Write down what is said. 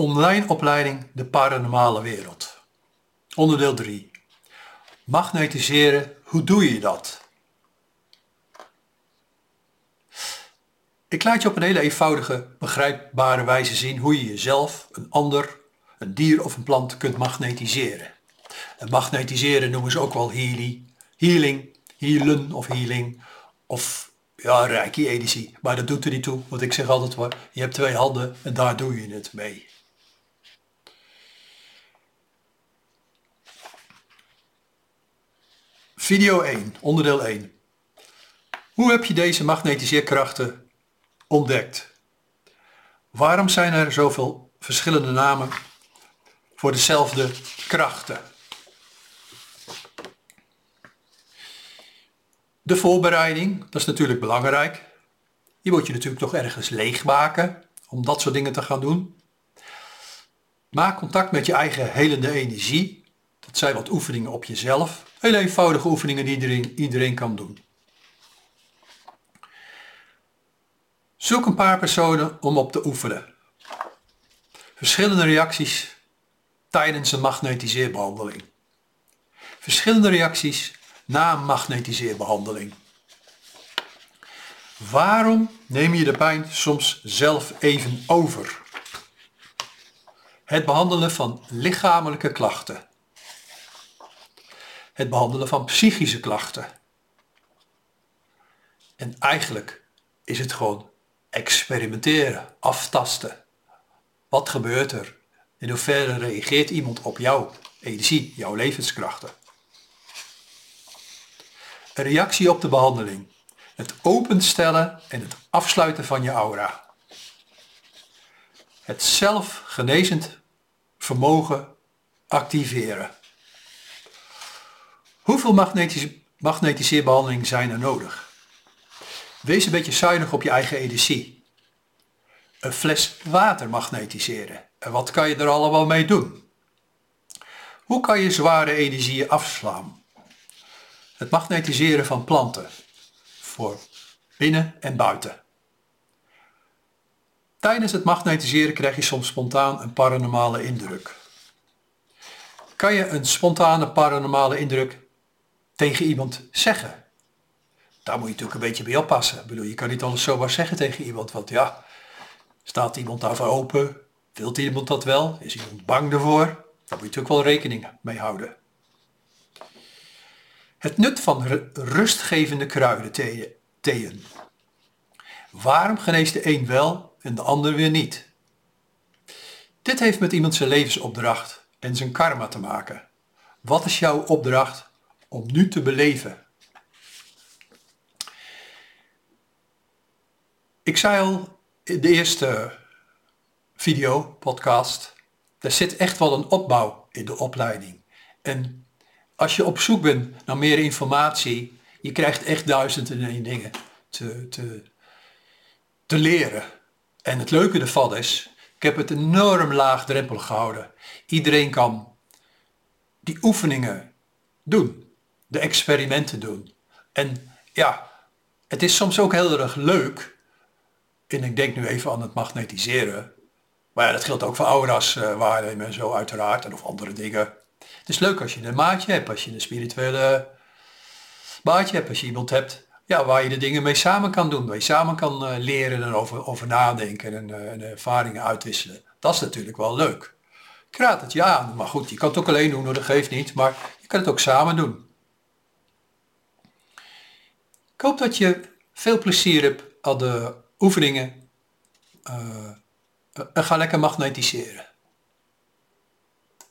Online opleiding De Paranormale Wereld. Onderdeel 3. Magnetiseren, hoe doe je dat? Ik laat je op een hele eenvoudige, begrijpbare wijze zien hoe je jezelf, een ander, een dier of een plant kunt magnetiseren. En magnetiseren noemen ze ook wel healing, healing, healen of healing of ja, reiki editie. Maar dat doet er niet toe, want ik zeg altijd je hebt twee handen en daar doe je het mee. Video 1, onderdeel 1. Hoe heb je deze magnetiseerkrachten ontdekt? Waarom zijn er zoveel verschillende namen voor dezelfde krachten? De voorbereiding, dat is natuurlijk belangrijk. Je moet je natuurlijk toch ergens leegmaken om dat soort dingen te gaan doen. Maak contact met je eigen helende energie. Dat zijn wat oefeningen op jezelf. Hele eenvoudige oefeningen die iedereen, iedereen kan doen. Zoek een paar personen om op te oefenen. Verschillende reacties tijdens een magnetiseerbehandeling. Verschillende reacties na een magnetiseerbehandeling. Waarom neem je de pijn soms zelf even over? Het behandelen van lichamelijke klachten. Het behandelen van psychische klachten. En eigenlijk is het gewoon experimenteren, aftasten. Wat gebeurt er? In hoeverre reageert iemand op jouw energie, jouw levenskrachten? Een reactie op de behandeling. Het openstellen en het afsluiten van je aura. Het zelfgenezend vermogen activeren. Hoeveel magnetis magnetiseerbehandelingen zijn er nodig? Wees een beetje zuinig op je eigen energie. Een fles water magnetiseren. En wat kan je er allemaal mee doen? Hoe kan je zware energieën afslaan? Het magnetiseren van planten voor binnen en buiten. Tijdens het magnetiseren krijg je soms spontaan een paranormale indruk. Kan je een spontane paranormale indruk tegen iemand zeggen? Daar moet je natuurlijk een beetje bij oppassen. Ik bedoel, je kan niet alles zomaar zeggen tegen iemand, want ja, staat iemand daarvoor open? Wilt iemand dat wel? Is iemand bang ervoor? Daar moet je natuurlijk wel rekening mee houden. Het nut van rustgevende kruidentheeën. Waarom geneest de een wel en de ander weer niet? Dit heeft met iemand zijn levensopdracht en zijn karma te maken. Wat is jouw opdracht om nu te beleven? Ik zei al in de eerste video, podcast, er zit echt wel een opbouw in de opleiding. En als je op zoek bent naar meer informatie, je krijgt echt duizenden dingen te, te, te leren. En het leuke ervan is, ik heb het enorm laagdrempelig gehouden. Iedereen kan die oefeningen doen, de experimenten doen. En ja, het is soms ook heel erg leuk. En ik denk nu even aan het magnetiseren. Maar ja, dat geldt ook voor aura's uh, waarnemen en zo uiteraard. En of andere dingen. Het is leuk als je een maatje hebt, als je een spirituele maatje hebt, als je iemand hebt ja, waar je de dingen mee samen kan doen, waar je samen kan uh, leren en over, over nadenken en, uh, en, ervaringen uitwisselen. Dat is natuurlijk wel leuk. Ik raad het je aan, maar goed, je kan het ook alleen doen, dat geeft niet, maar je kan het ook samen doen. Ik hoop dat je veel plezier hebt aan de oefeningen. Uh, ga lekker magnetiseren.